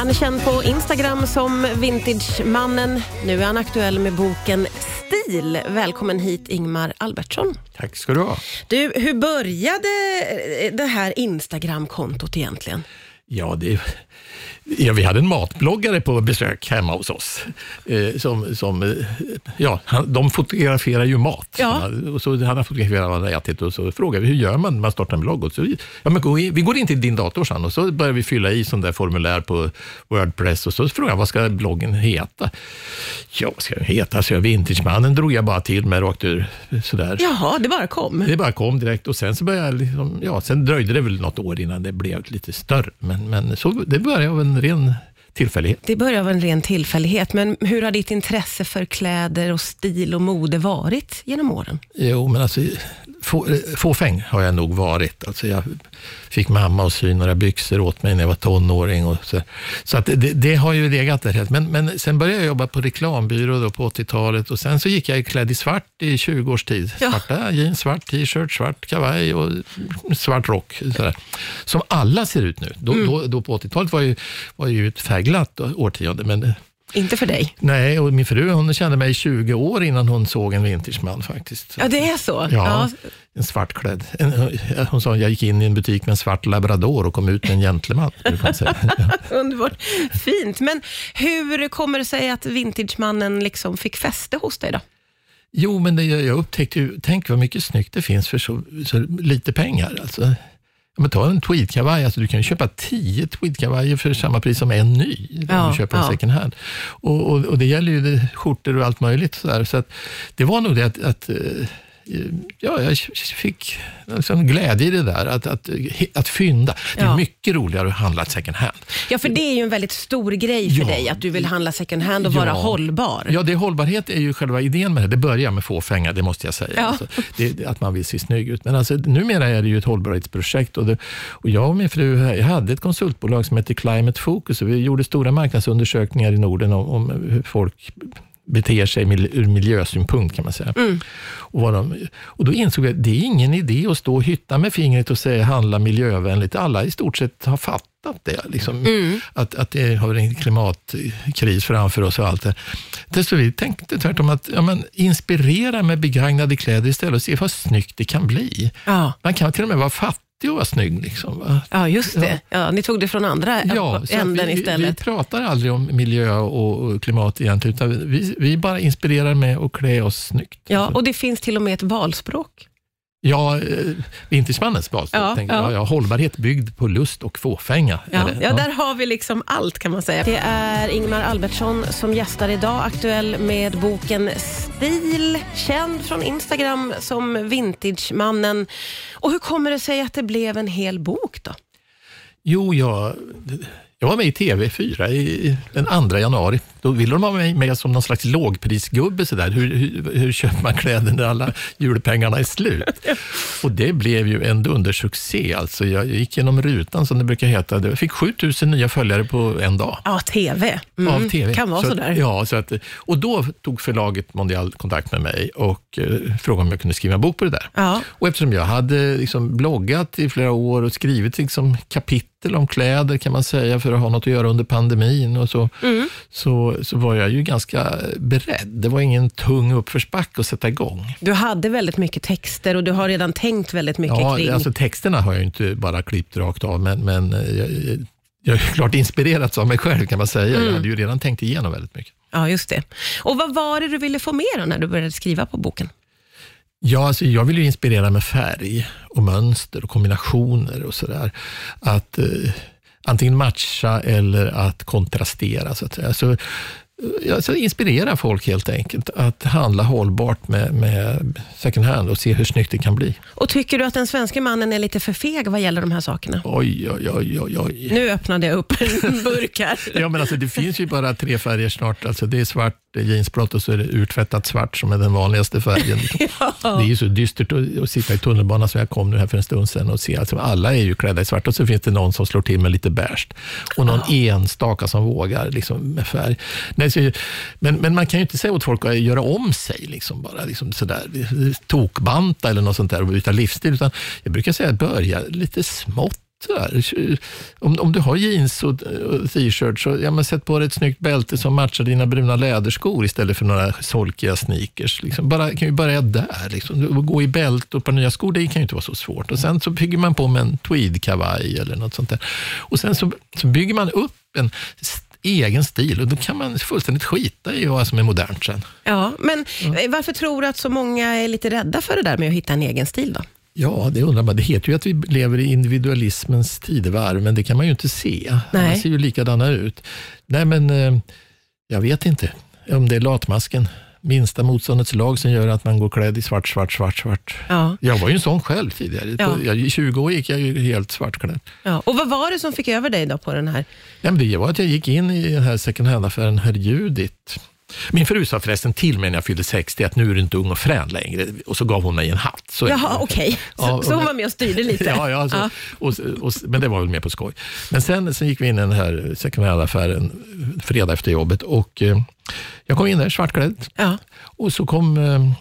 Han är känd på Instagram som Vintagemannen. Nu är han aktuell med boken Stil. Välkommen hit Ingmar Albertsson. Tack ska du ha. Du, hur började det här Instagram-kontot egentligen? Ja, det, ja, vi hade en matbloggare på besök hemma hos oss. Eh, som, som, eh, ja, han, de fotograferar ju mat. Ja. Och så han har fotograferat vad han har ätit och så frågade vi hur gör man när man startar en blogg. Och så, ja, men in, vi går in till din dator sen och så börjar vi fylla i sån där formulär på Wordpress och så frågade jag vad ska bloggen heta? Ja, vad ska den heta? Så jag Vintagemannen drog jag bara till med rakt ur. Sådär. Jaha, det bara kom. Det bara kom direkt och sen så började jag liksom, ja, sen dröjde det väl något år innan det blev lite större. Men, men så, det började av en ren tillfällighet. Det började av en ren tillfällighet, men hur har ditt intresse för kläder och stil och mode varit genom åren? Jo, men alltså få, fåfäng har jag nog varit. Alltså jag fick mamma att sy några byxor åt mig när jag var tonåring. Och så så att det, det har ju legat där. Men, men sen började jag jobba på reklambyrå då på 80-talet och sen så gick jag klädd i svart i 20 års tid. Ja. Svarta jeans, svart t-shirt, svart kavaj och svart rock. Sådär. Som alla ser ut nu. Då, då, då på 80-talet var ju, var ju ett färgglatt årtionde, men Inte för dig. Nej, och min fru hon kände mig i 20 år innan hon såg en vintageman faktiskt. Ja, det är så? Ja, en svartklädd. En, hon sa jag gick in i en butik med en svart labrador och kom ut med en gentleman. Ja. Underbart. Fint. Men hur kommer det sig att Vintagemannen liksom fick fäste hos dig då? Jo, men det, jag upptäckte ju, tänk vad mycket snyggt det finns för så, så lite pengar. Alltså, Ja, men ta en tweedkavaj, alltså du kan köpa tio tweedkavajer för samma pris som en ny. Om Ja, du köper en ja. second hand. Och, och, och det gäller ju skjortor och allt möjligt. Så, där. så att, det var nog det att, att eh, Ja, jag fick liksom glädje i det där, att, att, att fynda. Det är Ja. mycket roligare att handla second hand. Ja, för det är ju en väldigt stor grej för Ja. dig, att du vill handla second hand och Ja. vara hållbar. Ja, det hållbarhet är ju själva idén med det. Det börjar med fåfänga, det måste jag säga. Alltså, det, att man vill se snygg ut. Men alltså, numera är det ju ett hållbarhetsprojekt. Och, det, och jag och min fru jag hade ett konsultbolag som heter Climate Focus. Och vi gjorde stora marknadsundersökningar i Norden om, om hur folk beter sig ur miljösynpunkt kan man säga. Och, vad de, och då insåg jag att det är ingen idé att stå och hytta med fingret och säga handla miljövänligt. Alla i stort sett har fattat det. Liksom, att, att det har en klimatkris framför oss och allt det så vi tänkte tvärtom att ja, men, inspirera med begagnade kläder istället och se vad snyggt det kan bli. Ja. Man kan till och med vara fattig och vara snygg. Liksom, va? Ja, just det. Ja, ni tog det från andra Ja, änden vi, vi istället. pratar aldrig om miljö och, och klimat egentligen, utan vi, vi bara inspirerar med att klä oss snyggt. Ja, och det finns till och med ett valspråk. Ja, eh, Vintersmannens valspråk. Ja, ja. Ja, hållbarhet byggd på lust och fåfänga. Ja, ja, där har vi liksom allt kan man säga. Det är Ingmar Albertsson som gästar idag, aktuell med boken Stil, känd från Instagram som Vintagemannen. Och hur kommer det sig att det blev en hel bok då? Jo, jag, jag var med i TV4 i, den 2 januari. Då ville de ha mig med som någon slags lågprisgubbe. Så där. Hur, hur, hur köper man kläder när alla julpengarna är slut? Och det blev ju en dundersuccé. Alltså, jag gick genom rutan, som det brukar heta. Jag fick 7000 nya följare på en dag. Ja, TV. Mm, av TV. Kan vara så, sådär. Ja, så att, och då tog förlaget Mondial kontakt med mig och eh, frågade om jag kunde skriva en bok på det där. Ja. Och eftersom jag hade liksom bloggat i flera år och skrivit liksom kapitel om kläder kan man säga, för att ha något att göra under pandemin och så, Mm. så, så var jag ju ganska beredd. Det var ingen tung uppförsbacke att sätta igång. Du hade väldigt mycket texter och du har redan tänkt väldigt mycket Ja, kring... alltså texterna har jag inte bara klippt rakt av, men, men jag, jag är klart inspirerats av mig själv kan man säga. Mm. Jag hade ju redan tänkt igenom väldigt mycket. Ja, just det. Och vad var det du ville få med när du började skriva på boken? Ja, alltså jag vill ju inspirera med färg och mönster och kombinationer och sådär. Att eh, antingen matcha eller att kontrastera. Så att säga. Så, eh, ja, så inspirera folk helt enkelt att handla hållbart med, med second hand och se hur snyggt det kan bli. Och tycker du att den svenska mannen är lite för feg vad gäller de här sakerna? Oj, oj, oj, oj. oj. Nu öppnade jag upp en burk här. Ja, men alltså, det finns ju bara tre färger snart. Alltså, det är svart, det är jeansblått och så är det urtvättat svart som är den vanligaste färgen. Det är ju så dystert att, att sitta i tunnelbanan som jag kom nu här för en stund sedan och se. Alltså, alla är ju klädda i svart och så finns det någon som slår till med lite beige. Och någon enstaka som vågar liksom, med färg. Nej, så, men, men man kan ju inte säga åt folk att göra om sig, liksom, bara liksom sådär, tokbanta eller något sånt där och byta livsstil. Utan jag brukar säga att börja lite smått sådär, om, om du har jeans och, och t-shirt, så ja, men sätt på dig ett snyggt bälte som matchar dina bruna läderskor istället för några solkiga sneakers. Liksom. Bara, kan vi börja där. Liksom. Gå i bälte och på nya skor, det kan ju inte vara så svårt. Och Sen så bygger man på med en tweedkavaj eller något sånt där. Och sen så, så bygger man upp en egen stil och då kan man fullständigt skita i vad som är modernt sen. Ja, men mm. varför tror du att så många är lite rädda för det där med att hitta en egen stil då? Ja, det undrar man. Det heter ju att vi lever i individualismens tidevarv, men det kan man ju inte se. Nej. De ser ju likadana ut. Nej, men eh, jag vet inte om det är latmasken minsta motståndets lag som gör att man går klädd i svart, svart, svart, svart. Ja. Jag var ju en sån själv tidigare. Ja. I 20 år gick jag ju helt svartklädd. Ja. Och vad var det som fick över dig då på den här? Ja, det var att jag gick in i den här second hand-affären Herr Judit min fru sa förresten till mig när jag fyllde 60 att nu är du inte ung och frän längre och så gav hon mig en hatt. Så Jaha, okej. Okay. Så, ja, så hon var med och styrde lite? ja, ja, så, ja. Och, och, men det var väl mer på skoj. Men sen, sen gick vi in i den här second hand-affären fredag efter jobbet och eh, jag kom in där svartklädd ja. och så kom eh,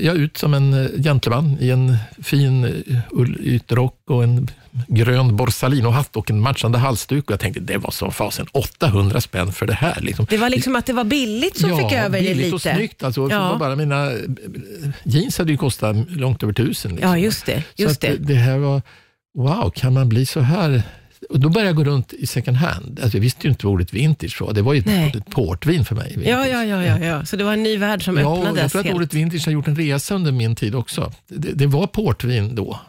jag ut som en eh, gentleman i en fin eh, ullytrock och en grön Borsalino-hatt och en matchande halsduk. Och jag tänkte, det var som fasen 800 spänn för det här. Liksom. Det var liksom att det var billigt som ja, fick över dig lite. och snyggt. Alltså, ja. bara mina eh, jeans hade ju kostat långt över tusen. Liksom. Ja, just det. Just det. det här var, wow, kan man bli så här och då började jag gå runt i second hand. Alltså jag visste ju inte vad ordet vintage var. Det var ju ett, ett portvin för mig. Ja, ja, ja, ja, ja, så det var en ny värld som ja, öppnades. Jag tror att helt. ordet vintage har gjort en resa under min tid också. Det, det var portvin då.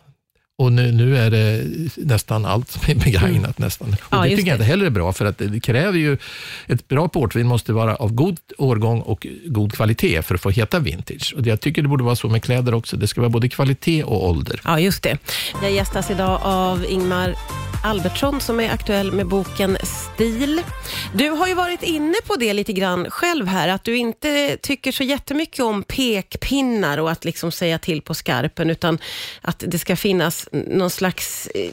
Och nu, nu, är det nästan allt som är begagnat. Mm. Nästan. Och ja, det tycker jag inte heller är bra, för att det kräver ju... Ett bra portvin måste vara av god årgång och god kvalitet för att få heta vintage. Och Jag tycker det borde vara så med kläder också. Det ska vara både kvalitet och ålder. Ja, just det. Jag gästas idag av Ingmar Albertsson som är aktuell med boken Stil. Du har ju varit inne på det lite grann själv här, att du inte tycker så jättemycket om pekpinnar och att liksom säga till på skarpen, utan att det ska finnas någon slags eh,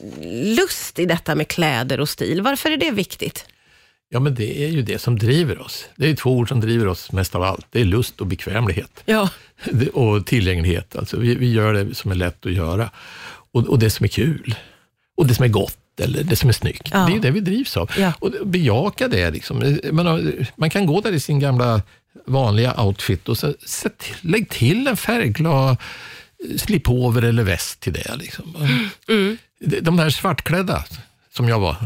lust i detta med kläder och stil. Varför är det viktigt? Ja, men det är ju det som driver oss. Det är två ord som driver oss mest av allt. Det är lust och bekvämlighet. Ja. Och tillgänglighet. Alltså, vi, vi gör det som är lätt att göra. Och, och det som är kul. Och det som är gott eller det som är snyggt. Ja. Det är det vi drivs av. Ja. Och bejaka det. Liksom. Man, man kan gå där i sin gamla vanliga outfit och så, sätt, lägg till en färgglad slipover eller väst till det. Liksom. Mm. De där svartklädda, som jag var,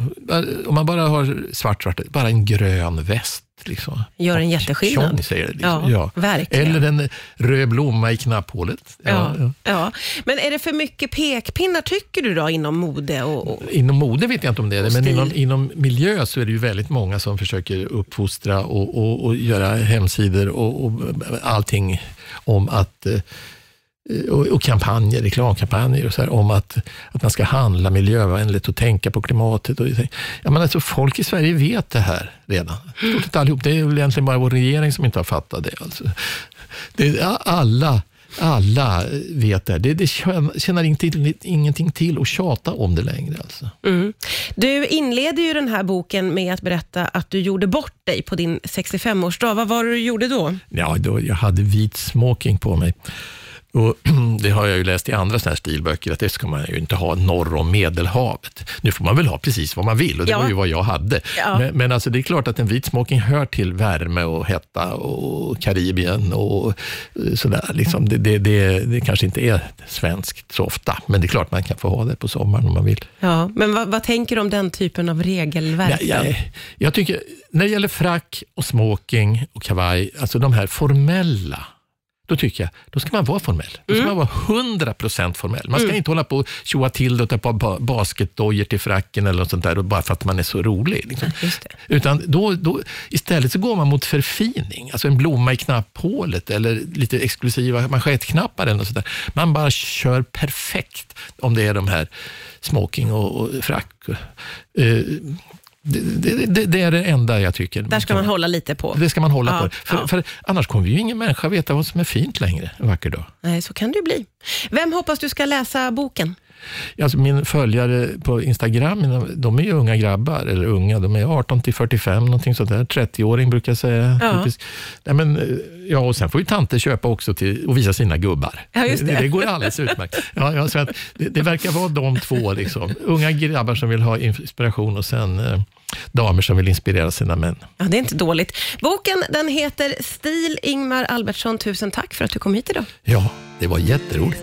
om man bara har svart, svart, bara en grön väst Liksom. Gör en jätteskillnad. Tjong, säger det. Liksom. Ja, ja. Eller en röd blomma i knapphålet. Ja, ja, ja. Men är det för mycket pekpinnar, tycker du, då, inom mode? Och, och inom mode vet jag inte om det är det, men inom, inom miljö så är det ju väldigt många som försöker uppfostra och, och, och göra hemsidor och, och allting om att Eh, och, och kampanjer, reklamkampanjer och så här, om att, att man ska handla miljövänligt och tänka på klimatet. Och, ja, men alltså, folk i Sverige vet det här redan. Stort allihop. Det är väl egentligen bara vår regering som inte har fattat det. Alltså. det alla, alla vet det. Det, det känner inte, ingenting till att tjata om det längre. Alltså. Mm. Du inleder ju den här boken med att berätta att du gjorde bort dig på din 65-årsdag. Vad var det du gjorde då? Ja, då, jag hade vit smoking på mig. Och det har jag ju läst i andra såna här stilböcker, att det ska man ju inte ha norr om Medelhavet. Nu får man väl ha precis vad man vill och det ja. var ju vad jag hade. Ja. Men, men, alltså det är klart att en vit smoking hör till värme och hetta och Karibien och eh, sådär. Liksom det, det, det, det kanske inte är svenskt så ofta, men det är klart man kan få ha det på sommaren om man vill. Ja, men vad, vad tänker du om den typen av regelverk? Ja, jag, jag tycker, när det gäller frack och smoking och kavaj, alltså de här formella då tycker jag, då ska man vara formell. Då ska mm. man vara 100% formell. Man ska mm. inte hålla på och tjoa till och ta på basketdojor till fracken eller något sånt där, bara för att man är så rolig. Liksom. Utan då, då, istället så går man mot förfining, alltså en blomma i knapphålet eller lite exklusiva manschettknappar. Eller sånt där. Man bara kör perfekt om det är de här smoking och, och frack. Uh, det, det, det, är det enda jag tycker. Där ska man hålla lite på. Det ska man hålla ja, på. För, ja. för, annars kommer ju ingen människa veta vad som är fint längre en vacker dag. Nej, så kan det ju bli. Vem hoppas du ska läsa boken? Alltså min följare på Instagram, de är ju unga grabbar, eller unga, de är 18 till 45, någonting sånt där. 30-åring brukar jag säga. Ja. Nej, men, eh, ja, och sen får ju tanter köpa också till, och visa sina gubbar. Ja, det. Det, det går alldeles utmärkt. Ja, ja, så att det, det verkar vara de två, liksom. unga grabbar som vill ha inspiration och sen eh, damer som vill inspirera sina män. Ja, det är inte dåligt. Boken den heter Stil. Ingmar Albertsson, tusen tack för att du kom hit idag. Ja, det var jätteroligt.